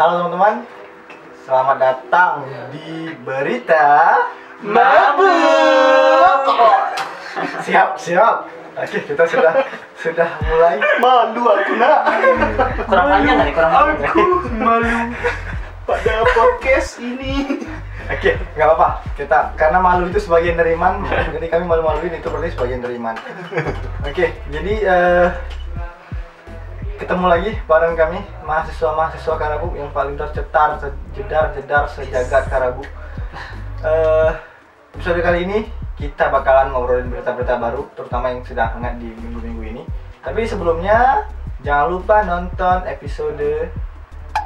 Halo teman-teman, selamat datang di Berita Mabuk. Siap, siap. Oke, kita sudah sudah mulai. Malu aku nak. kurang nggak nih kurang panjang Aku malu pada podcast ini. Oke, nggak apa-apa. Kita karena malu itu sebagian dari iman, jadi kami malu-maluin itu berarti sebagian dari iman. Oke, jadi eh, ketemu lagi bareng kami mahasiswa-mahasiswa Karabu yang paling tercetar, jedar, jedar sejagat Karabu. Eh, episode kali ini kita bakalan ngobrolin berita-berita baru, terutama yang sedang hangat di minggu-minggu ini. Tapi sebelumnya jangan lupa nonton episode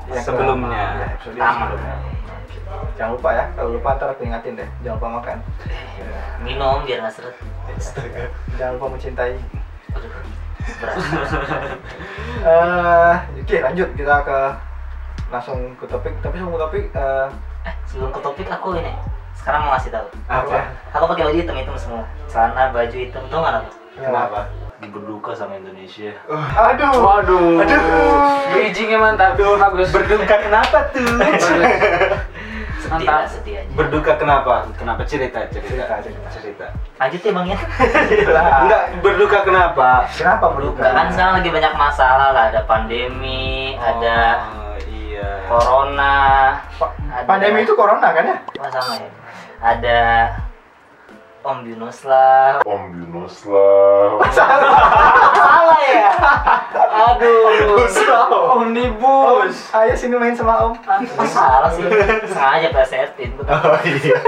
yang Sebelumnya. Ya, episode yang sebelumnya. Jangan lupa ya, kalau lupa ntar aku ingatin deh. Jangan lupa makan. minum biar nggak seret Jangan lupa mencintai. Aduh, Eh, Oke, lanjut kita ke langsung ke topik. Tapi sebelum ke topik, eh, eh sebelum ke topik aku ini sekarang mau ngasih tahu apa? aku pakai baju hitam hitam semua celana baju hitam tuh nggak apa Kenapa? Berduka sama Indonesia. Aduh. Waduh. Aduh. Bridgingnya mantap. Bagus. Berduka kenapa tuh? Mantap. sedih aja Berduka kenapa? Kenapa cerita cerita Cerita, cerita. cerita. lanjut ya bang ya Enggak berduka kenapa? Kenapa berduka? kan sekarang lagi banyak masalah lah ada pandemi ada Oh, iya. corona Pa- ada- Pandemi itu corona kan ya? oh, sama ya ada Om Yunus lah Om Yunus lah. salah ya aduh Omnibus. Ayo sini main sama Om. Masa salah sih sengaja plesetin tuh Oh iya.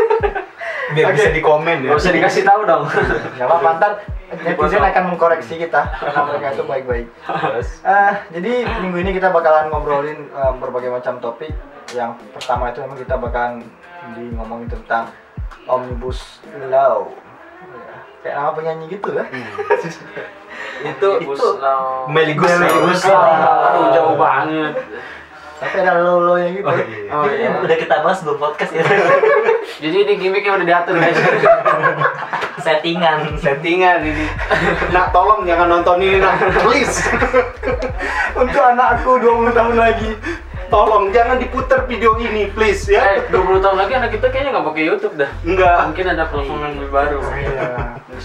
Biar Oke. bisa di komen ya. Usah dikasih tahu dong. Gak apa-apa, ntar netizen akan mengkoreksi kita karena mereka itu baik-baik. Terus. Eh, jadi minggu ini kita bakalan ngobrolin eh, berbagai macam topik. Yang pertama itu memang kita bakalan di ngomongin tentang omnibus law. Ya, Kayak nama penyanyi gitu ya. Itu Guslau. Meli Guslau. Meli Guslau. Aduh jauh banget. Tapi ada lo-lo yang gitu. Oh, iya. Oh, Ini iya. udah kita bahas belum podcast ya Jadi ini gimmicknya udah diatur guys. settingan Settingan ini. Nak tolong jangan nonton ini nak. Please. Untuk anakku 20 tahun lagi. Tolong jangan diputar video ini please ya. Eh, 20 tahun lagi anak kita kayaknya nggak pakai YouTube dah. Enggak. Mungkin ada platform yang lebih baru. Iya.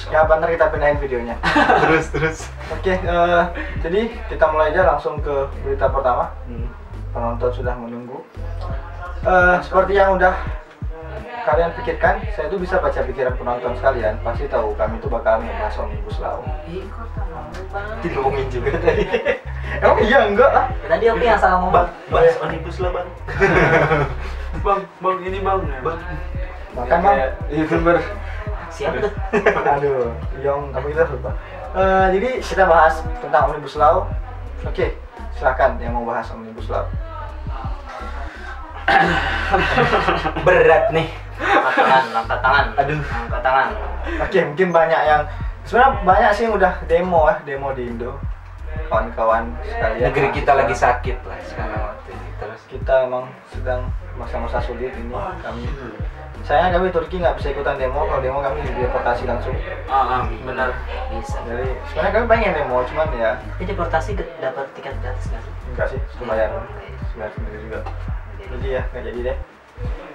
Ya, bentar kita pindahin videonya. Terus terus. Oke, eh, jadi kita mulai aja langsung ke berita pertama. Penonton sudah menunggu. Eh, seperti yang udah kalian pikirkan, saya itu bisa baca pikiran penonton sekalian. Pasti tahu kami itu bakal ngebahas omnibus law. Diomongin juga tadi. Emang iya enggak lah. tadi aku yang salah ngomong bahas omnibus lah bang. Bang, bang ini bang. Bang. Makan bang. YouTuber. siapa tuh Aduh, Yong, kamu kita lupa. Eh, jadi kita bahas tentang omnibus law. Oke, silakan yang mau bahas omnibus law. Berat nih. angkat tangan angkat tangan Aduh. angkat tangan Oke, mungkin banyak yang sebenarnya banyak sih yang udah demo ya, demo di Indo. Kawan-kawan sekalian. Negeri kita lagi sakit lah sekarang waktu ini. Terus. Kita emang sedang masa-masa sulit ini kami. Sayangnya kami Turki nggak bisa ikutan demo, kalau demo kami deportasi langsung. Ah, ah, benar. bisa Jadi sebenarnya kami pengen demo, cuman ya ini deportasi dapat tiket gratis nggak sih enggak sih, lumayan bayar sendiri juga. Jadi ya nggak jadi deh.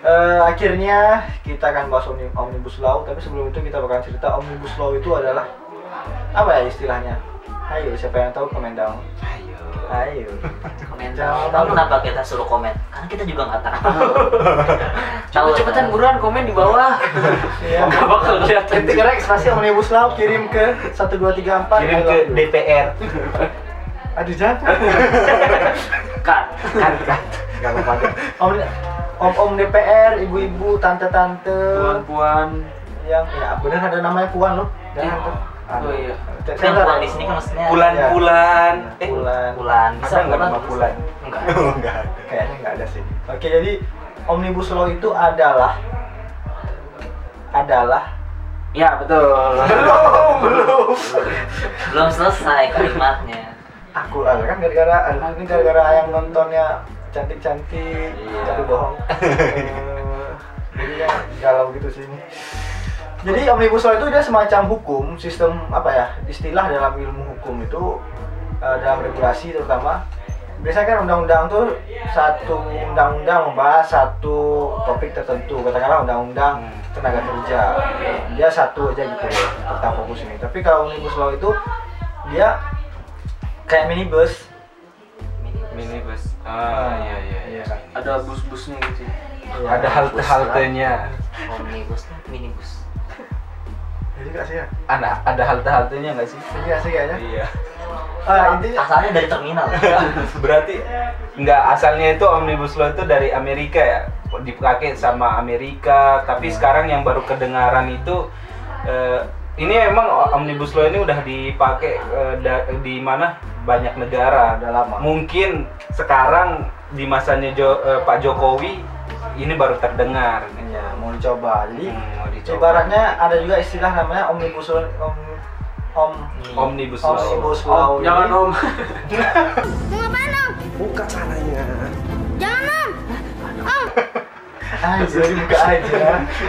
Eh, akhirnya kita akan bahas omni- omnibus law, tapi sebelum itu kita bakalan cerita omnibus law itu adalah apa ya istilahnya? Ayo, siapa yang tahu komen down. Ayo. Ayo. komen Jangan tahu kenapa kita suruh komen karena kita juga nggak tahu tahu cepetan buruan komen di bawah. Iya. Gak bakal kelihatan. Ketik Rex pasti omnibus law kirim ke 1234 Kirim ke DPR. Aduh jangan. Kan. Kan kan. Enggak. Om om om DPR, ibu-ibu, tante-tante Puan-puan. yang ya benar ada namanya puan loh. Jangan Iya. tuh. Oh iya. kan di sini kan maksudnya Bulan-bulan. Eh, Bulan. bulan Bisa bisa nggak nama bulan? enggak Oh, enggak ada. Kayaknya nggak ada sih. Oke, jadi omnibus law itu adalah adalah Ya betul. belum belum belum selesai kalimatnya aku kan gara-gara ini gara-gara yang nontonnya cantik-cantik Iya. tapi bohong. Eh, jadi ya galau gitu sih ini. Jadi omnibus law itu dia semacam hukum sistem apa ya istilah dalam ilmu hukum itu eh, dalam regulasi terutama. Biasanya kan undang-undang tuh satu undang-undang membahas satu topik tertentu katakanlah undang-undang Hmm. tenaga kerja. Dia satu aja gitu loh tentang fokus ini. Tapi kalau omnibus law itu dia kayak minibus minibus ah iya iya iya Iya. Ada bus-busnya gitu. ya. ada halte haltenya Omnibus, minibus. jadi gak sih ya ada ada halte haltenya nggak sih iya sih kayaknya iya ah intinya Asalnya dari terminal. berarti nggak asalnya itu omnibus law itu dari Amerika ya dipakai sama Amerika tapi sekarang yang baru kedengaran itu eh, ini emang omnibus law ini udah dipakai eh, da- di mana banyak negara Udah lama. mungkin sekarang di masanya Jo- eh, Pak Jokowi ini baru terdengar. Iya, mau dicoba. Jadi Hmm, mau dicoba. ibaratnya ada juga istilah namanya omnibus law om om omnibus law. omnibus law. Om, jangan Jadi- om. Anjir, buka aja.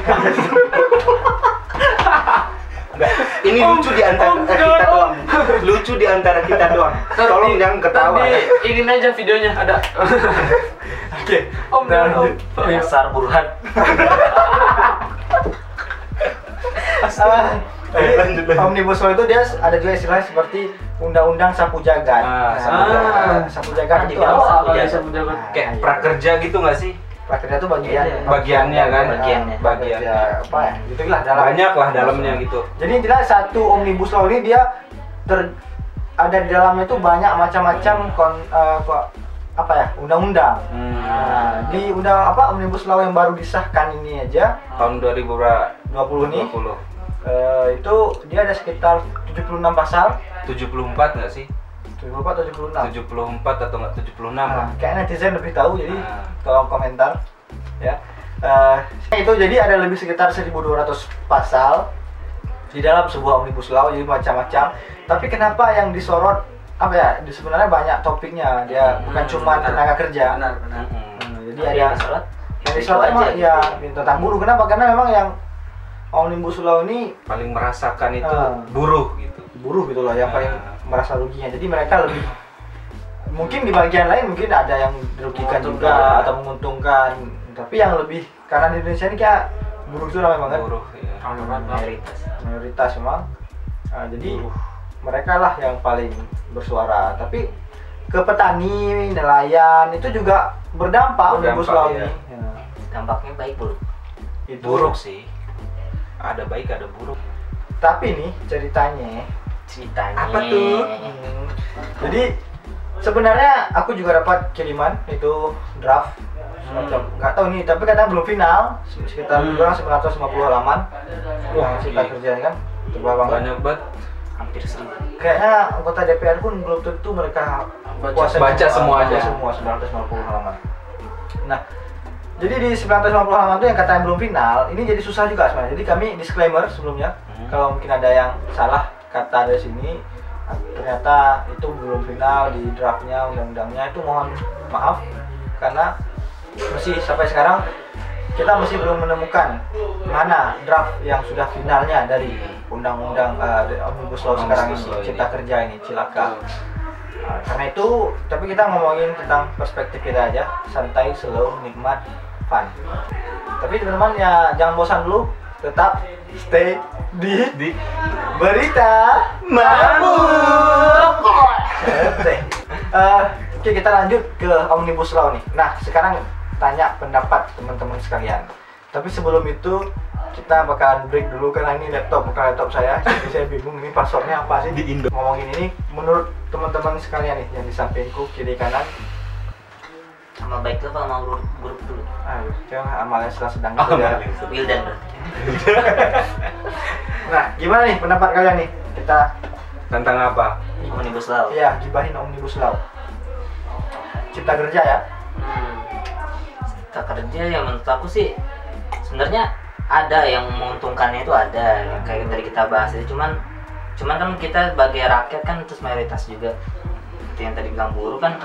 Enggak, ini lucu di antara Om, kita jangan, doang. Lucu di antara kita doang. Tolong jangan ketawa. Tadi ya. ingin aja videonya ada. Oke. Om, jangan om. Dasar buruhan. Ah, Eh, lanjut, lanjut. Omnibus law itu dia ada juga istilahnya seperti undang-undang sapu jagat. Ah, sapu Nah, jagat. sapu jagat Ah, itu dibilang apa? sapu jagat. Kayak iya. prakerja gitu nggak sih? Prakerja itu bagian Iya, bagiannya kan? Bagiannya. Ah, Bagian. prakerja apa ya? Gitu lah dalam. Banyak lah dalamnya gitu. Jadi intinya satu omnibus law ini dia ter ada di dalamnya itu banyak macam-macam kon ko- apa ya undang-undang. Hmm. Nah, di undang apa omnibus law yang baru disahkan ini aja Tahun 2000 berapa? 20 nih 20. eh, itu dia ada sekitar 76 pasal 74 nggak sih? 74 atau 76 74 atau nggak 76? Nah, kayak netizen lebih tahu jadi Nah. tolong komentar ya. Eh, itu jadi ada lebih sekitar 1200 pasal di dalam sebuah omnibus law jadi macam-macam. Tapi kenapa yang disorot apa ya? Di sebenarnya banyak topiknya. Dia bukan Hmm, cuma benar. tenaga kerja. Benar, benar. Mm-mm. Hmm, jadi Ada yang disorot. yang disorot aja emang gitu. ya tentang buruh. Kenapa? Karena memang yang omnibus law ini Paling merasakan itu Ah. buruh gitu. Buruh gitu loh yang paling merasa ruginya. Jadi mereka lebih mungkin di bagian lain mungkin ada yang dirugikan juga atau menguntungkan. Tapi yang lebih karena di Indonesia ini kayak buruh itu ramai banget. Buruh. ya. Mayoritas. Mayoritas memang. Nah, jadi mereka lah yang paling bersuara. Tapi ke petani, nelayan itu juga berdampak omnibus Berdampak, law iya. ini. Ya, Dampaknya baik buruk. itu. Buruk sih. Ada baik ada buruk. Tapi nih ceritanya Ceritanya. Apa tuh? Hmm. Jadi sebenarnya aku juga dapat kiriman itu draft semacam nggak tahu nih tapi katanya belum final sekitar Hmm. kurang 950 halaman yang kita gila. kerjain kan tebal banget Banyak banget. Hampir seribu. kayaknya anggota DPR pun belum tentu mereka Baca- kuasai baca semua, baca semua 950 halaman nah jadi di 950 halaman itu yang katanya belum final ini jadi susah juga sebenarnya jadi kami disclaimer sebelumnya Hmm. kalau mungkin ada yang salah kata dari sini ternyata itu belum final di draftnya undang-undangnya. Itu mohon maaf karena masih sampai sekarang kita masih belum menemukan mana draft yang sudah finalnya dari undang-undang dari omnibus law sekarang ini ini. cipta kerja ini cilaka. Nah, karena itu tapi kita ngomongin tentang perspektif kita aja. Santai slow nikmat fun. Tapi teman-teman ya jangan bosan dulu. Tetap stay di, Di berita mabuk Santai. Eh, oke kita lanjut ke omnibus law nih nah sekarang tanya pendapat teman-teman sekalian tapi sebelum itu kita bakalan break dulu karena ini laptop bukan laptop saya jadi saya bingung ini passwordnya apa sih Di Indo. ngomongin ini menurut teman-teman sekalian nih yang di sampingku kiri kanan Sama baik tuh sama buruk, buruk dulu. Aduh jangan amalnya sedang sedang Oh, gitu ya. Amalnya. Wildan nah gimana nih pendapat kalian nih kita tentang apa? Omnibus Law. ya gibahin omnibus law cipta kerja ya Hmm. Kita kerja ya menurut aku sih sebenarnya ada yang menguntungkannya itu ada yang kayak tadi kita bahas itu cuman cuman kan kita sebagai rakyat kan terus mayoritas juga itu yang tadi bilang buruh kan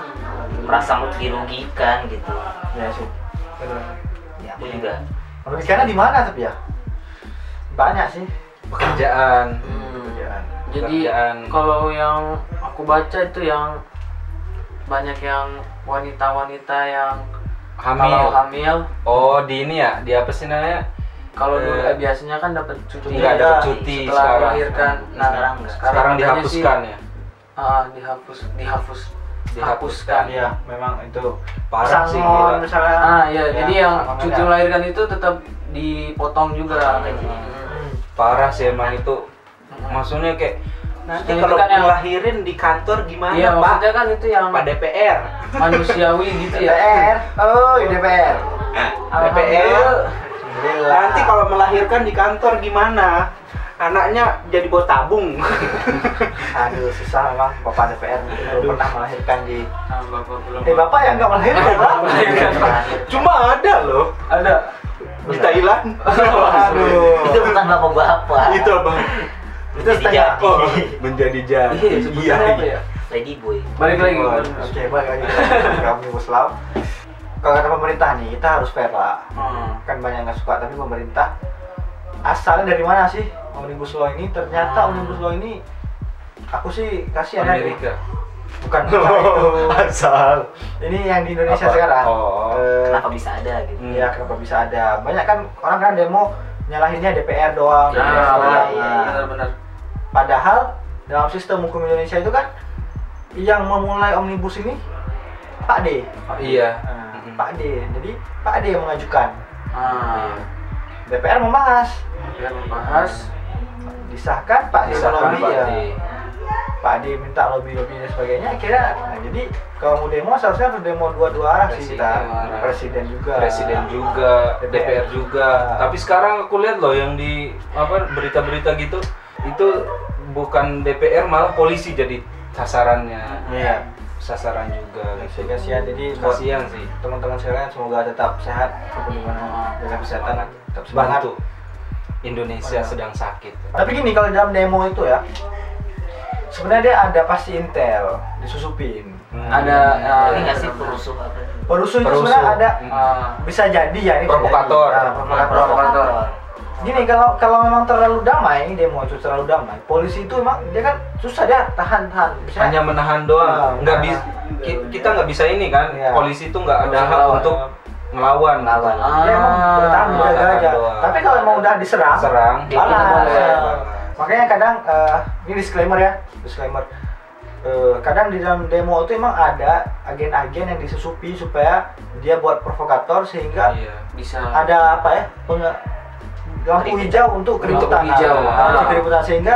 merasa dirugikan gitu ya sih Aku juga merugikannya di mana tapi ya banyak sih Pekerjaan. pekerjaan Jadi kalau yang aku baca itu yang banyak yang wanita-wanita yang hamil. kalau hamil Oh, di ini ya, di apa sih namanya? kalau dulu Eh, eh, biasanya kan dapat cuti Nggak Iya, dapat cuti setelah sekarang. melahirkan. Nah, Sekarang nggak. Sekarang adanya dihapuskan sih, ya. ah, dihapus, dihapus, Dihapuskan. Iya, memang itu Parah sih gila. misalnya. Ah, iya, Ya, jadi yang cuti ada. melahirkan itu tetap dipotong juga. Gaji. Hmm. Parah sih emang itu. Maksudnya kayak nanti itu kalau kan yang- ngelahirin di kantor gimana, Iya, Pak? maksudnya kan itu yang Pak DPR. manusiawi gitu ya. DPR. Oh, DPR. DPR. Nanti kalau melahirkan di kantor gimana? Anaknya jadi buat tabung. Aduh, susah memang Bapak DPR belum pernah melahirkan di Ah, bapak belum. Eh, Bapak yang nggak melahirkan, Pak? Melahirkan, Pak. Cuma ada loh Ada. di Thailand. Aduh. Itu bukan bapak-bapak. Itu abang. Itu setengah. Jadi. Oh, menjadi jadi. Iya, sebutannya apa ya? Lady boy. Balik lagi. Oke, balik lagi ke Omnibus Law. Kalau kata pemerintah nih, kita harus fair lah. Hmm. Kan banyak yang nggak suka, tapi pemerintah asalnya dari mana sih Omnibus Law ini? Ternyata Omnibus Law ini aku sih kasihan ya. Amerika. Bukan, bukan itu. Asal. Ini yang di Indonesia Apa? sekarang. Oh. Kenapa bisa ada gitu? Hmm. Iya, kenapa bisa ada? Banyak kan orang kan demo nyalahinnya DPR doang. Nah, DPR Nah, doang. iya, benar, iya, Nah, benar-benar. Padahal dalam sistem hukum Indonesia itu kan yang memulai omnibus ini Pak D. Iya. Nah. Pak D. Jadi Pak D yang mengajukan. Ah, DPR membahas, biar membahas disahkan Pak Disahkan lobby Pak ya. Pak D minta lobby lobby dan sebagainya. Akhirnya, nah, jadi kalau mau demo seharusnya harus demo dua-dua arah sih kita. Presiden arah. Presiden juga. Presiden juga, DPR. DPR juga. Tapi sekarang aku lihat loh yang di apa berita-berita gitu itu bukan DPR malah polisi jadi sasarannya. Iya. Sasaran juga. Kasih Gitu. kasihan jadi Kasihan sih. teman-teman sekalian semoga tetap sehat bagaimana jaga kesehatan tetap semangat Bantu. Indonesia sedang sakit. tapi gini kalau dalam demo itu ya sebenarnya dia ada pasti intel disusupin Hmm. Ada, Ini nggak sih perusuh apa? perusuh itu sebenarnya ada Hmm. ah, bisa jadi ya ini bisa Provokator. jadi. Nah, provokator. Provokator. gini kalau kalau memang terlalu damai demo itu terlalu damai polisi itu emang dia kan susah dia tahan tahan bisa hanya menahan Ah, doang. Nggak menahan. bisa kita nggak bisa ini kan. Iya. Polisi itu nggak ada Nggak hak untuk ngelawan. Ngelawan. dia emang Ah, bertahan menjaga aja doang. tapi kalau emang udah diserang Serang. Balas. Nah, makanya kadang eh, ini disclaimer ya disclaimer Eh, kadang di dalam demo itu emang ada agen-agen yang disusupi supaya dia buat provokator sehingga Iya. bisa ada apa ya lampu hijau untuk keributan Lampu hijau. Nah, Ah. keributan sehingga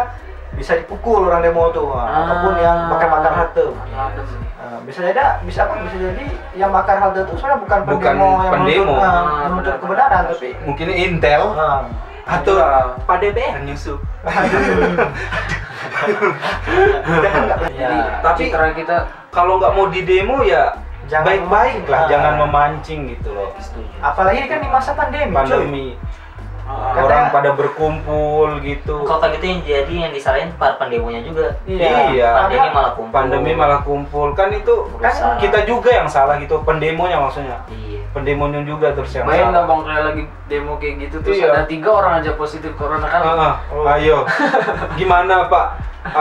bisa dipukul orang demo Nah, Ah. ataupun yang bakar-bakar halte Adem. Nah, bisa jadi bisa apa bisa jadi yang bakar halte itu sebenarnya bukan Bukan pendemo yang pendemo. menuntut, nah, Ah, menuntut benar. kebenaran tapi Mungkin Intel nah, atau Iya. Pak DPR nyusup. ya. Tapi citra kita kalau nggak mau di demo ya Jangan baik-baik lah, Ah. jangan memancing gitu loh. Apalagi ini kan di masa pandemi, cuy. Orang pada berkumpul gitu. Kalau kayak gitu yang jadi yang disalahin para pendemonya juga. Iya. Pandemi malah kumpul. Pandemi malah kumpul kan itu kan Berusaha. kita juga yang salah gitu, pendemonya maksudnya. Iya. Pendemonya juga terus yang nggak salah. bang kayak lagi demo kayak gitu terus Iya. ada tiga orang aja positif corona kan? Ah, ah, ayo. Gimana, Pak?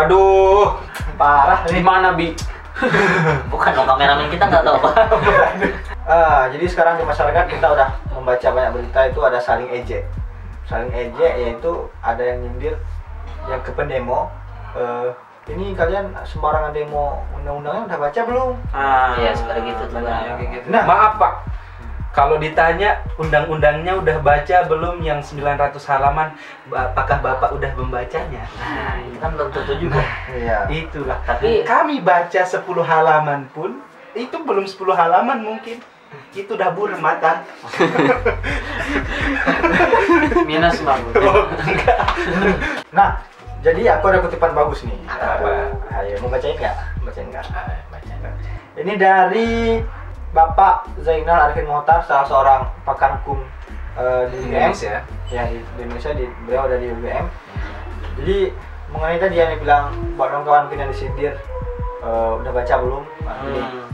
Aduh. Parah Di nih. mana bi? Bukan dong kameramen kita nggak tahu apa. Ah, jadi sekarang di masyarakat kita udah membaca banyak berita itu ada saling ejek. Saling ejek yaitu ada yang nyindir yang ke pendemo. Eh, ini kalian sembarangan demo undang-undangnya udah baca belum? Ah, Iya, seperti gitu tuh, kayak gitu. Nah. Maaf, Pak. Kalau ditanya undang-undangnya udah baca belum yang 900 halaman, apakah Bapak udah membacanya? Nah, itu kan belum tentu juga. Iya. Itulah. Tapi Kami baca 10 halaman pun itu belum 10 halaman mungkin. Itu buram mata. minus bang. Nah, jadi aku ada kutipan bagus nih. Apa? Ayo, mau bacain nggak? Bacain nggak? Bacain. Ini dari Bapak Zainal Arifin Mohtar, salah seorang pakar hukum eh, di UGM. Indonesia. Ya, di, di Indonesia, di, beliau ada di UGM. Jadi, mengenai tadi yang dibilang buat kawan-kawan yang disindir, eh, udah baca belum? Ini. Hmm.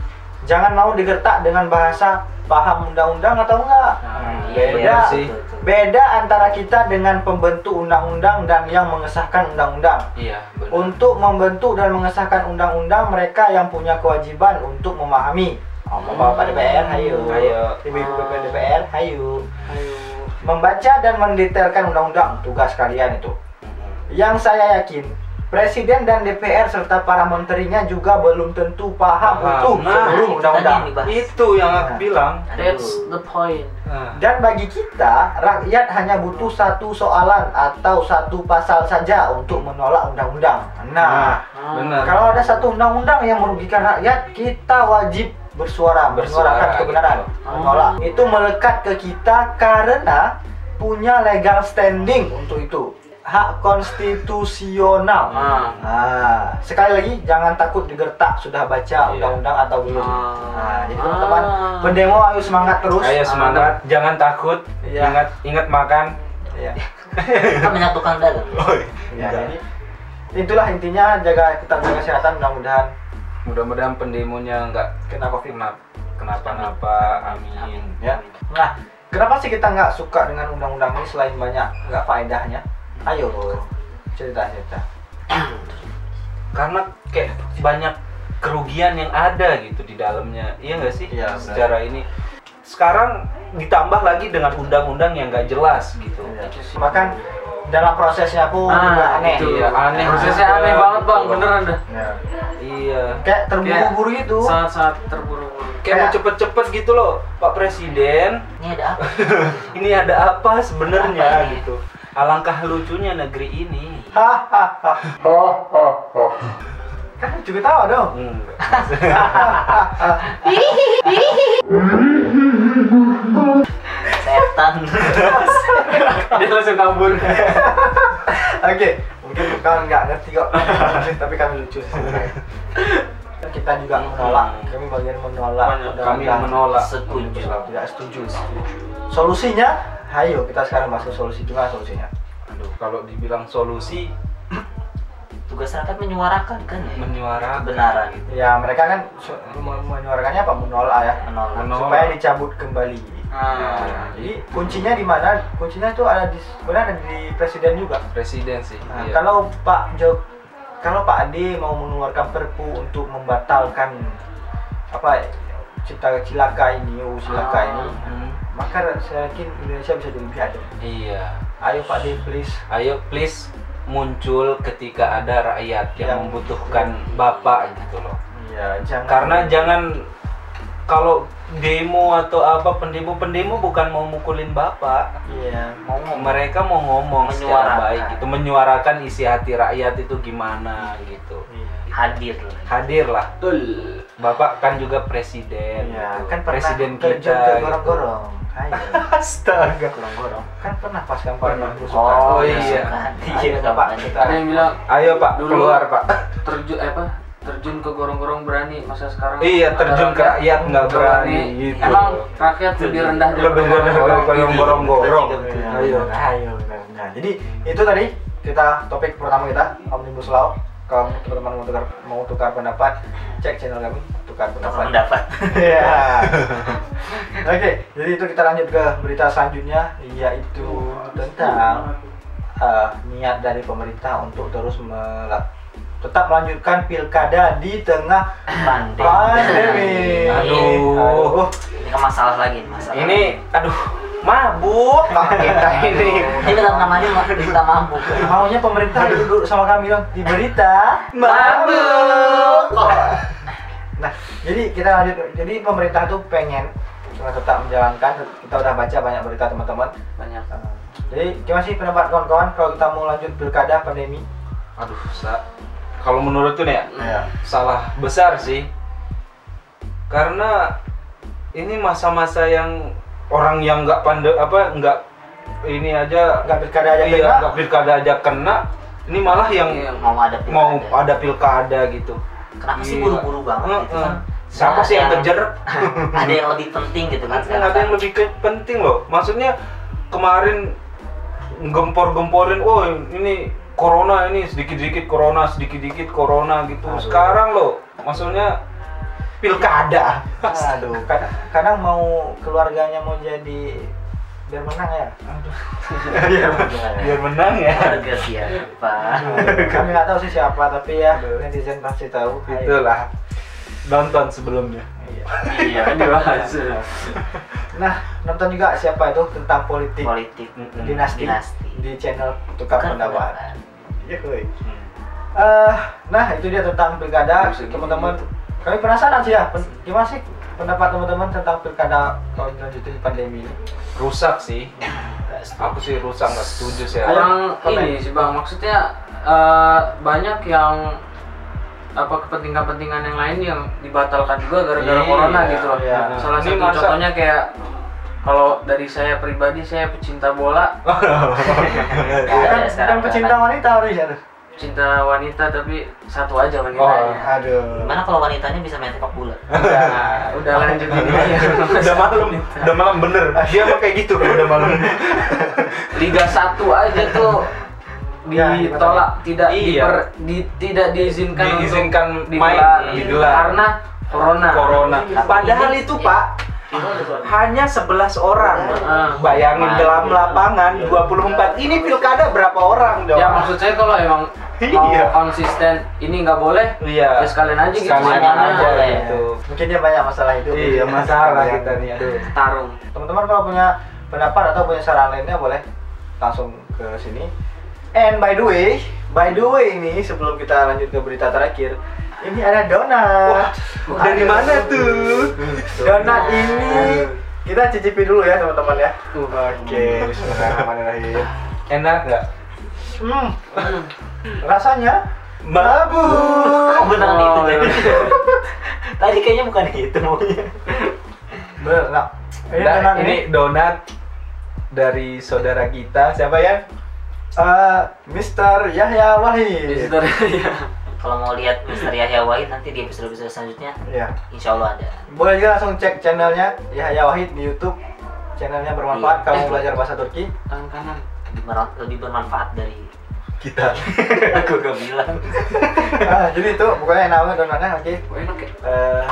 Jangan mau digertak dengan bahasa paham undang-undang atau enggak. Hmm, beda iya, sih. Beda antara kita dengan pembentuk undang-undang dan yang mengesahkan undang-undang. Iya, benar. Untuk membentuk dan mengesahkan undang-undang mereka yang punya kewajiban untuk memahami. Oh, Bapak DPR, hayu. Ayo. Ibu-ibu DPR, hayu. Membaca dan mendetailkan undang-undang tugas kalian itu. Yang saya yakin Presiden dan DPR serta para menterinya juga belum tentu paham Nah, seluruh itu tadi undang-undang. Itu yang aku Nah. bilang. That's the point. Nah, Dan bagi kita, rakyat hanya butuh satu soalan atau satu pasal saja untuk menolak undang-undang. Nah, Ah. benar. kalau ada satu undang-undang yang merugikan rakyat, kita wajib bersuara, Bersuara, menyuarakan kebenaran, gitu. menolak. Itu melekat ke kita karena punya legal standing untuk itu. Hak konstitusional. Ah. Nah, sekali lagi jangan takut digertak sudah baca Iya. undang-undang atau belum. Ah. Nah, jadi teman-teman Ah. pendemo ayo semangat terus. Ayo semangat, jangan takut. Iya. Ingat ingat makan. Iya. Kan banyak tukang dagang. Ya, jadi itulah intinya jaga kita jaga kesehatan mudah-mudahan Mudah-mudahan pendemonya nggak kena covid. kenapa kenapa-napa. Amin. Ya. Nah, kenapa sih kita nggak suka dengan undang-undang ini selain banyak nggak faedahnya? Ayo cerita cerita. Karena kayak banyak kerugian yang ada gitu di dalamnya. Iya nggak sih? Iya, benar. Secara ini. Sekarang ditambah lagi dengan undang-undang yang nggak jelas gitu. Bahkan dalam prosesnya pun Ah, aneh. itu. Iya, aneh. Prosesnya juga aneh banget bang, gitu. beneran dah. Ya. Iya. Kayak terburu-buru itu. Sangat-sangat terburu-buru. Kayak mau cepet-cepet gitu loh, Pak Presiden. Ini ada apa? Ini ada apa sebenarnya gitu. Alangkah lucunya negeri ini. Hahaha. Kan juga tahu dong. Setan. Dia langsung kabur. Oke, mungkin kalian nggak ngerti kok, tapi kami lucu sih sebenarnya. Kita juga menolak, kami bagian menolak Kami menolak. Setuju. tidak setuju. Solusinya, ayo kita sekarang masuk solusi gimana solusinya? Aduh, kalau dibilang solusi Tugas rakyat menyuarakan kan ya? menyuarakan Kebenaran. gitu. Ya mereka kan menyuarakannya apa menolak ya, Menolak. Menolak. supaya dicabut kembali. Ah. Nah, jadi kuncinya di mana? Kuncinya itu ada di sebenarnya ada di presiden juga. Presiden sih. Nah, iya. kalau Pak Jok, kalau Pak Ade mau mengeluarkan perpu untuk membatalkan apa cipta cilaka ini, UU cilaka Ah. ini, Hmm, maka saya yakin Indonesia bisa jadi lebih adil. iya. Ayo Pak Ade please. Ayo please muncul ketika ada rakyat yang Yang- membutuhkan bapak gitu loh. Iya, jangan. Karena jangan kalau demo atau apa pendemo-pendemo bukan mau mukulin bapak. iya, mau ngomong. Mereka mau ngomong secara baik gitu, menyuarakan isi hati rakyat itu gimana gitu. Iya. Hadir loh. Hadirlah. Bapak kan juga presiden. Iya, gitu. kan pernah presiden terjun kita. ke gitu. gorong-gorong. Astaga. Gorong-gorong. Kan pernah pas kampanye. Oh, Ya, iya. Ayo Iya, Pak, Ada yang bilang Ayo Pak, Dulu- keluar Pak. terjun eh, apa? Terjun ke gorong-gorong berani masa sekarang. Iya, terjun ke rakyat nggak berani, gitu. Emang rakyat lebih rendah dari Lebih rendah yang gorong-gorong. Iya, Ayo, ayo. Nah, jadi itu tadi kita topik pertama kita Omnibus Law. Kalau teman-teman mau tukar mau tukar pendapat, cek channel kami tukar pendapat. Pendapat. Iya. Oke, jadi itu kita lanjut ke berita selanjutnya yaitu tentang eh, niat dari pemerintah untuk terus melak tetap melanjutkan pilkada di tengah Pandemi. pandemi. Aduh. Aduh. Ini kan masalah lagi masalah. Ini aduh, mabuk Pak kita ini. ini kan namanya mau kita mampu. Maunya pemerintah duduk sama kami dong di berita Mabuk. Nah, jadi kita lanjut. Jadi pemerintah tuh pengen tetap menjalankan. Kita udah baca banyak berita teman-teman. banyak. Uh, Jadi gimana sih pendapat kawan-kawan kalau kita mau lanjut pilkada pandemi? Aduh, sa kalau menurutku nih ya, Ya. salah besar sih. Karena ini masa-masa yang orang yang nggak pandai apa nggak ini aja Nggak pilkada aja iya, kena. nggak pilkada aja kena. Ini malah yang Iya. Mau ada pilkada. mau ada pilkada gitu. Kenapa sih Gila. buru-buru banget gitu kan? Siapa Nah, sih yang yang- ada yang lebih penting gitu kan Kan sekarang. ada yang lebih penting loh. Maksudnya kemarin gempor-gemporin, oh ini corona ini sedikit-sedikit corona, sedikit-sedikit corona gitu. Aduh. Sekarang loh, maksudnya pilkada. Aduh, kadang, kadang mau keluarganya mau jadi biar menang ya. Aduh. biar menang. Biar menang ya. Harga siapa? Kami nggak tahu sih siapa, tapi ya netizen pasti tahu. Itulah. Nonton sebelumnya. Iya. Iya, dibahas. Nah, nonton juga siapa itu tentang politik, Politik. Mm-mm. dinasti, Dinasti. di channel Tukar Bukan Pendapat. Iya. Eh, nah itu dia tentang pilkada, teman-teman. gitu. Kami penasaran sih ya, pen- gimana sih pendapat teman-teman tentang pilkada kalau dilanjutin pandemi ini? Rusak sih. Aku sih rusak nggak setuju sih. Kurang Komen. ini sih bang, maksudnya eh, banyak yang apa kepentingan-kepentingan yang lain yang dibatalkan juga gara-gara Iya, corona gitu loh. iya. Salah Ini satu masa- contohnya kayak kalau dari saya pribadi saya pecinta bola, Nggak ada Kan, sekarang kan pecinta kan. wanita harus ya. cinta wanita tapi satu aja Oh, wanitanya. Aduh. Gimana kalau wanitanya bisa main sepak bola? Udah, udah lanjut ini aja. udah malam, udah malam bener. Dia mah kayak gitu udah malam. Liga 1 aja tuh Ya, ditolak tidak Iya. diper- di- tidak diizinkan Diizinkan untuk main, digelar, digelar. karena corona. Corona. Tapi Padahal ini- itu Pak hanya 11 orang. Ah. Bayangin Main. dalam lapangan 24. Ini pilkada berapa orang dong? Ya maksud saya kalau emang mau Iya. konsisten ini nggak boleh, Iya. ya sekalian aja gitu Sekalian aja boleh. gitu. Mungkin dia banyak masalah itu. Iya, masalah kita nih. Aduh. Tarung. Teman-teman kalau punya pendapat atau punya saran lainnya boleh langsung ke sini. And by the way, by the way ini sebelum kita lanjut ke berita terakhir, ini ada donat. Dari mana tuh? Donat ini kita cicipi dulu ya teman-teman ya. Oke, Bismillahirrahmanirrahim. Enak nggak? Hmm, rasanya Mabuk. Oh beneran itu Oh, jadi. iya. Tadi kayaknya bukan itu maunya. bener. Nah, Nah, ini donat dari saudara kita. Siapa ya? Eh, Mr. Yahya Wahid. Mister, ya. Kalau mau lihat Mister Yahya Wahid nanti di episode-episode selanjutnya, Iya. insya Allah ada. Boleh juga langsung cek channelnya Yahya Wahid di YouTube. Channelnya bermanfaat Iya. kamu Eh. belajar bahasa Turki. Tangan kanan. Lebih, bermanfaat dari Kita. aku gak bilang. Ah, jadi itu pokoknya namanya donatnya oke. Enak ya. Eh,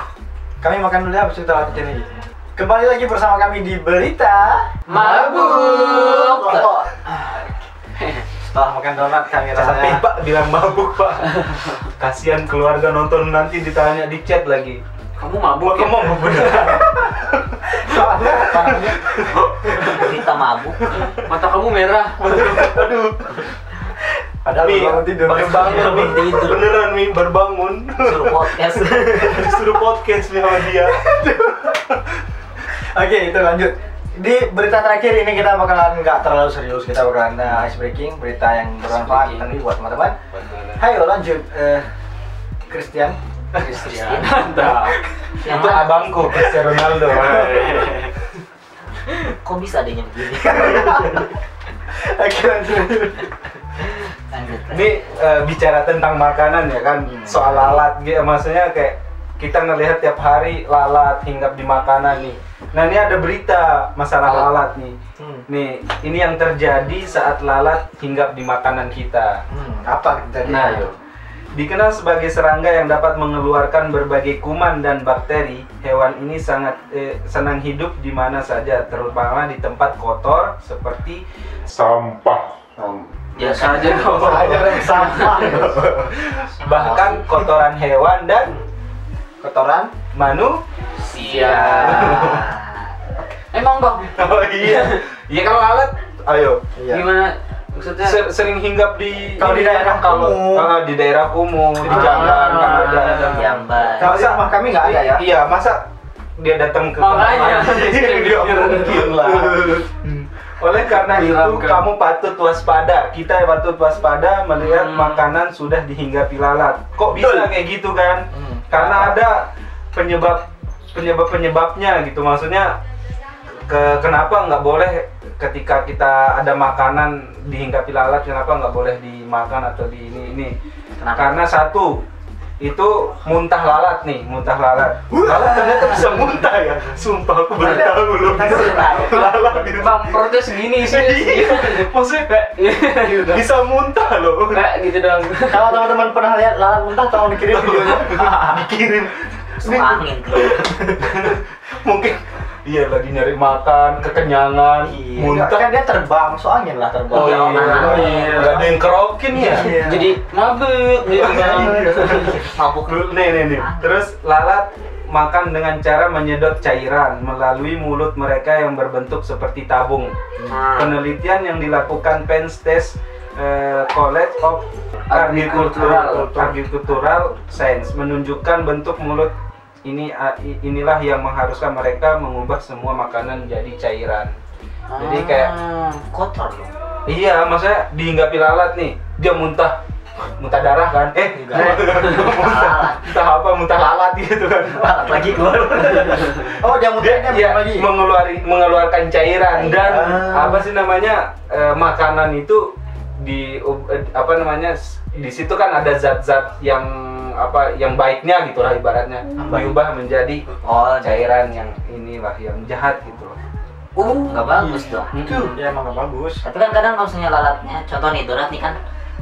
kami makan dulu ya, habis itu kita lanjutin lagi. Kembali lagi bersama kami di Berita Mabuk. Rokok. Setelah makan donat kami Capek rasanya pak bilang mabuk pak. Kasihan keluarga nonton nanti ditanya di chat lagi. Kamu mabuk Kamu ya? mabuk beneran? soalnya tangannya Berita mabuk. Mata kamu merah. Aduh. padahal Mi, tidur. baru bangun tidur. Beneran Mi, baru bangun. Suruh podcast. Disuruh podcast nih sama dia. Oke, itu lanjut. Di berita terakhir ini kita bakalan nggak terlalu serius, kita bakalan uh, ice breaking, berita yang bermanfaat nanti buat teman-teman. Hayo lanjut, eh Christian. Christian. Mantap. Itu abangku, Cristiano Ronaldo. Kok bisa adanya begini? Oke lanjut. Ini eh, bicara tentang makanan ya kan, soal lalat gitu, maksudnya kayak kita ngelihat tiap hari lalat hinggap di makanan nih. Nah ini ada berita masalah lalat nih. Hmm. Nih, ini yang terjadi saat lalat hinggap di makanan kita. Hmm, apa jadi? Nah, dikenal sebagai serangga yang dapat mengeluarkan berbagai kuman dan bakteri, hewan ini sangat eh, senang hidup di mana saja, terutama di tempat kotor seperti sampah Biasa aja dong. Sampah. bahkan kotoran hewan dan Kotoran. manusia. Emang bang, Oh iya, iya kalau lalat, ayo. Iya. gimana? Maksudnya Ser- sering hinggap di Kalau di daerah kalau kumuh. ah, di daerah kumuh, di Ah, kan ada. Jamban. Kalau rumah kami nggak ada ya. Iya, masa dia datang ke Makanya. Tidak mungkin lah. Oleh karena itu kamu patut waspada. Kita patut waspada melihat Hmm. makanan sudah dihinggapi lalat. Kok bisa Betul. kayak gitu kan? Hmm. Karena ada penyebab penyebab penyebabnya gitu. Maksudnya ke kenapa nggak boleh ketika kita ada makanan dihinggapi lalat kenapa nggak boleh dimakan atau di ini ini Kenapa? karena satu itu muntah lalat nih muntah lalat. Lalat ternyata bisa muntah ya. Sumpah aku baru tahu loh. Lalat bisa bang protes gini sih. Iya, maksudnya Iya. bisa muntah loh. Kayak gitu dong. Kalau teman-teman pernah lihat lalat muntah, tolong dikirim videonya. dikirim. Angin. Mungkin iya lagi nyari makan kekenyangan Iya, muntah. kan dia terbang, so angin lah terbang. oh iya, Oh, iya. nggak ada yang kerokin ya? Iya. Jadi mabuk gitu kan. Mabuk Dulu- nih nih nih. Terus lalat makan dengan cara menyedot cairan melalui mulut mereka yang berbentuk seperti tabung. Nah, penelitian yang dilakukan Penn State eh, College of Agricultural. Agricultural Science menunjukkan bentuk mulut ini ah, inilah yang mengharuskan mereka mengubah semua makanan jadi cairan. Jadi kayak Ah. kotor dong. iya, maksudnya dihinggapi lalat nih, dia muntah muntah darah kan? Eh, muntah, muntah apa? Muntah lalat gitu kan. Lalat lagi keluar. Oh, dia Dia, mudahnya dia lagi. mengeluari, mengeluarkan cairan dan Ah. apa sih namanya eh, makanan itu di eh, apa namanya di situ kan ada zat-zat yang apa yang baiknya gitu lah ibaratnya diubah menjadi Oh, cairan yang inilah yang jahat gitu loh. Uh, nggak bagus dong. Itu ya emang gak bagus. Tapi kan kadang kalau misalnya lalatnya, contoh nih donat nih kan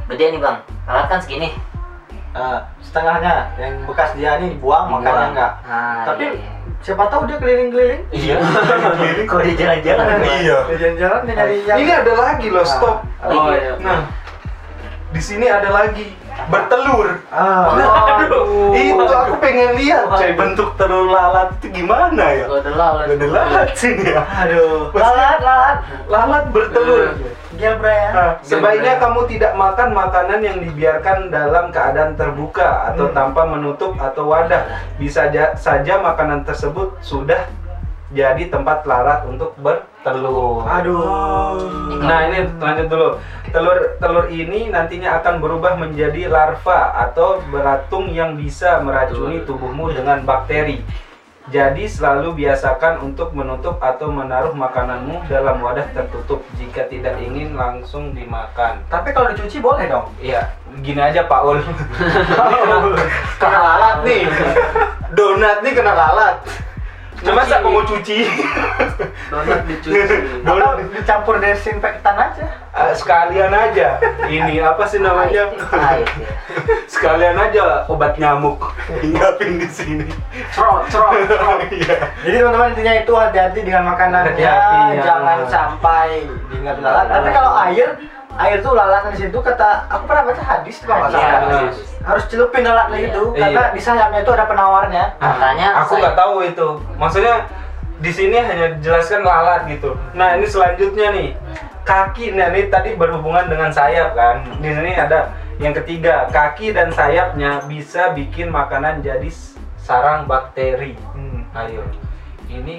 gede nih bang. Lalat kan segini. Eh, setengahnya yang bekas dia nih dibuang, Dibuang. enggak. Ah, Tapi iya. siapa tahu dia keliling-keliling. Iya. Kok dia jalan-jalan? Iya. Dia jalan-jalan dia nyari yang Ini ada lagi loh, stop. Oh iya. Nah, di sini ada lagi bertelur. Ah. Aduh, itu aku pengen lihat coy bentuk telur lalat itu gimana ya? Gak ada lalat. Ada lalat sini ya. Aduh. Lalat, lalat. Lalat bertelur. Gel Brian. Nah, sebaiknya kamu tidak makan makanan yang dibiarkan dalam keadaan terbuka atau tanpa menutup atau wadah. Bisa ja- saja makanan tersebut sudah jadi tempat lalat untuk bertelur. Aduh. Nah ini lanjut dulu. Telur telur ini nantinya akan berubah menjadi larva atau beratung yang bisa meracuni tubuhmu dengan bakteri. Jadi selalu biasakan untuk menutup atau menaruh makananmu dalam wadah tertutup jika tidak ingin langsung dimakan. Tapi kalau dicuci boleh dong. Iya, gini aja Pak Ul. kena lalat nih. Donat nih kena lalat. Cuma saya mau cuci. Donat dicuci. Atau dicampur desinfektan aja. Ah, sekalian aja. Ini apa sih namanya? Ya. Sekalian aja obat nyamuk hinggapin di sini. Cerot, cerot, cerot. Iya. Jadi teman-teman intinya itu hati-hati dengan makanannya, Hati-hati, ya. jangan sampai diingat lalat. Tapi kalau air, air tuh lalat di situ kata aku pernah baca hadis tuh kalau nggak Iya, salah. Harus celupin lalatnya Iya. itu Iya. karena di sayapnya itu ada penawarnya. Makanya aku saya- nggak tahu itu. Maksudnya di sini hanya dijelaskan lalat gitu. Nah ini selanjutnya nih kaki. Nah ini tadi berhubungan dengan sayap kan. Di sini ada yang ketiga kaki dan sayapnya bisa bikin makanan jadi sarang bakteri. Hmm. Ayo, ini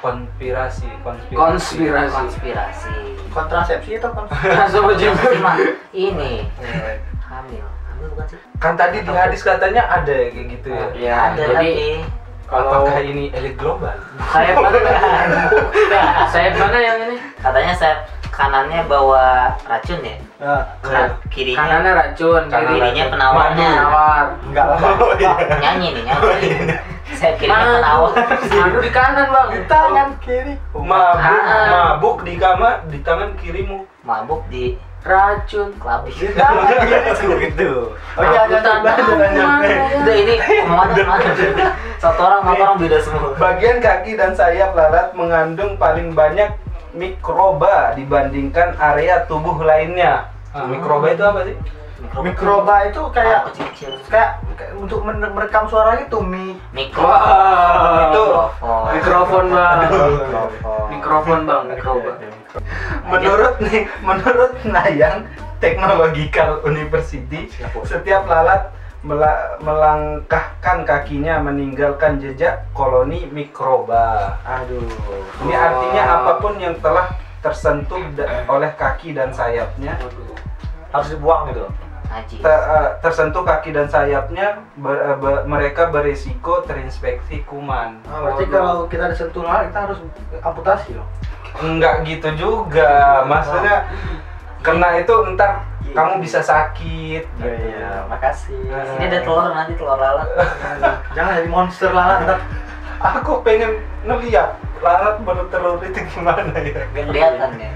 konspirasi, konspirasi. Konspirasi. konspirasi. Kontrasepsi itu konspirasi. Cuma ini hamil. Hamil bukan sih? Kan tadi di hadis katanya ada kayak gitu ya. Ya, Ada jadi tapi kalau Apakah ini elit global? sayap mana? sayap mana yang ini? katanya saya kanannya bawa racun ya. Nah, Kan kirinya Kanannya racun, kirinya penawarnya. penawar. enggak lah. Oh, iya. Nyanyi nih nyanyi. Saya penawar. Madu di kanan bang. Di tangan kiri. Mabuk, Ah. mabuk di kamar di tangan kirimu. Mabuk di Racun. kelabih. Di tangan kiri gitu. Oke, mana ya. Udah ini? Satu orang satu orang beda semua. Bagian kaki dan sayap lalat mengandung paling banyak mikroba dibandingkan area tubuh lainnya. Nah, mikroba itu apa sih? Mikroba itu kayak kecil-kecil. kayak kayak untuk merekam suara itu mi Mikro. Wah, itu Mikrofon. mikrofon bang. Mikrofon. Bang, mikroba. Menurut nih, menurut Nayang Technological University, setiap lalat mela- melangkahkan kakinya meninggalkan jejak koloni mikroba. Aduh. Ini artinya apa pun yang telah tersentuh da- oleh kaki dan sayapnya Harus dibuang gitu. Eh, tersentuh kaki dan sayapnya ber- eh, be- mereka berisiko terinfeksi kuman. Nah, berarti kalau kita disentuh lalat kita harus amputasi loh. Enggak gitu juga, maksudnya kena itu ntar kamu bisa sakit. gitu. Iya, makasih. Ini ada telur nanti telur lalat. Jangan jadi monster lalat ntar. Aku pengen ngeliat lalat bertelur itu gimana ya? Gak kelihatan ya.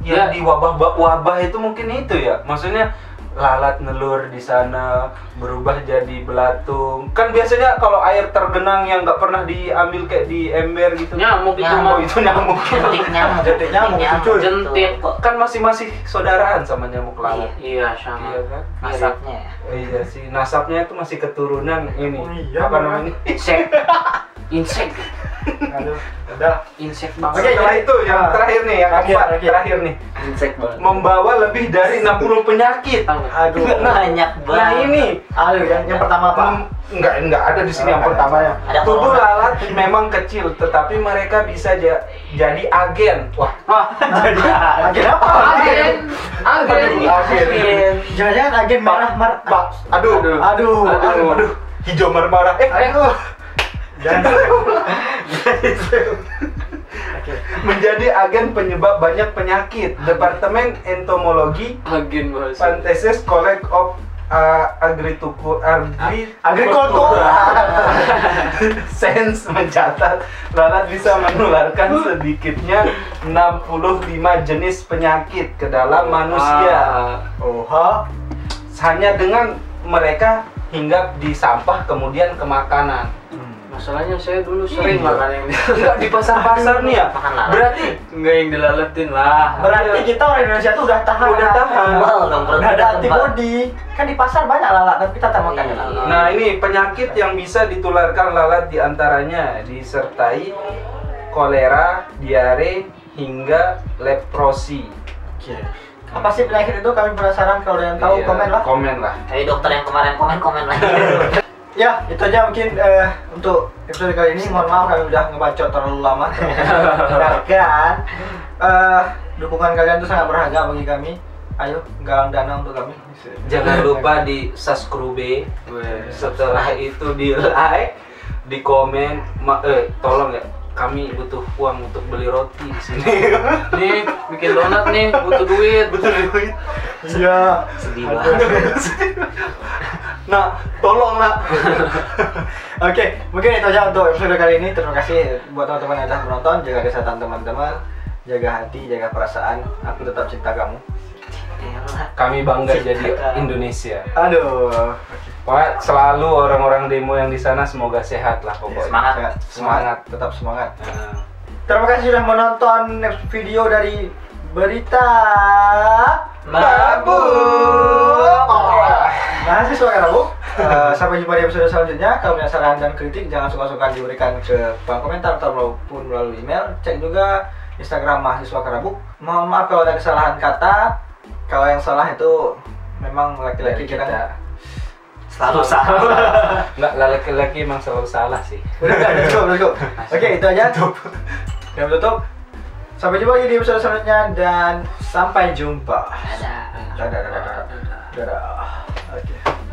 Ya Ya. di wabah wabah itu mungkin itu ya, maksudnya lalat nelur di sana berubah jadi belatung kan biasanya kalau air tergenang yang nggak pernah diambil kayak di ember gitu Nyamuk itu Nyamuk. itu nyamuk jentik nyamuk Jentik nyamuk, cuy. Jentik. kok kan masih masih saudaraan sama nyamuk lalat Iya sama. iya kan nasabnya ya iya sih nasabnya itu masih keturunan ini Oh iya, apa namanya Insek. Insek. Aduh, udah. Insek Oke, banget. setelah jadi- itu yang Ah. terakhir nih yang Terakhir, keempat terakhir. terakhir nih insek banget membawa lebih dari 60 penyakit Aduh. banyak banget nah ini Aduh, yang, yang pertama apa? Enggak enggak ada di sini Oh, yang enggak pertama ya. Ada Tubuh corona. lalat memang kecil, tetapi mereka bisa ja- jadi agen. Wah, Wah, Jadi agen apa? agen. Agen. agen. Jangan-jangan agen merah merah. Pak, aduh, Aduh. Aduh, aduh, aduh, hijau marmara. Eh, Aduh. Oke. menjadi agen penyebab banyak penyakit. Departemen Entomologi Agen bahasa. Pantesis College of uh, Agrituku Agri Agrikultura. Sains mencatat lalat bisa menularkan sedikitnya 65 jenis penyakit ke dalam manusia Ah. Oh, ha? hanya dengan mereka hinggap di sampah kemudian ke makanan. Masalahnya saya dulu sering Iya. makan yang Enggak di pasar-pasar nih ya. Makan lalat. Berarti enggak yang dilaletin lah. Berarti kita orang Indonesia tuh udah tahan. Udah tahan. Dong Udah ada antibody. Kan di pasar banyak lalat, tapi kita tak makan Iya. lalat. Nah ini penyakit yang bisa ditularkan lalat di antaranya disertai kolera, diare, hingga leprosi. Oke. Apa sih penyakit itu? Kami penasaran kalau ada yang tahu Iya, komen lah. Komen lah. Ayo dokter yang kemarin komen komen lagi Ya, itu aja mungkin eh, untuk episode kali ini. Mohon maaf kami udah ngebacot terlalu lama. Kan? Eh, dukungan kalian tuh sangat berharga bagi kami. Ayo, galang dana untuk kami. Jangan lupa di subscribe. Setelah itu di like, di komen. Ma- eh, tolong ya. Kami butuh uang untuk beli roti di sini. Nih, bikin donat nih, butuh duit. Butuh duit. Iya. sedih banget Nah, tolong nak. Oke, mungkin itu aja untuk episode kali ini. Terima kasih buat teman-teman yang sudah menonton. Jaga kesehatan teman-teman, jaga hati, jaga perasaan. Aku tetap cinta kamu. Kami bangga jadi Indonesia. Aduh. Pokoknya selalu orang-orang demo yang di sana semoga sehat lah pokoknya. Semangat. Semangat, Semangat. tetap semangat. Nah, Terima kasih sudah menonton video dari berita Mabuk. Mahasiswa kan Bu? Eh, sampai jumpa di episode selanjutnya. Kalau punya saran dan kritik jangan suka-suka diberikan ke kolom komentar atau maupun melalui email. Cek juga Instagram mahasiswa Karabuk. Mohon maaf kalau ada kesalahan kata. Kalau yang salah itu memang laki-laki kita. kita. Selalu salah Enggak, laki-laki emang selalu salah sih. Udah, udah, go, let's go. Oke, itu aja. Dan tutup. Sampai jumpa lagi di episode selanjutnya dan sampai jumpa. ada Dadah, dadah, dadah. Dadah.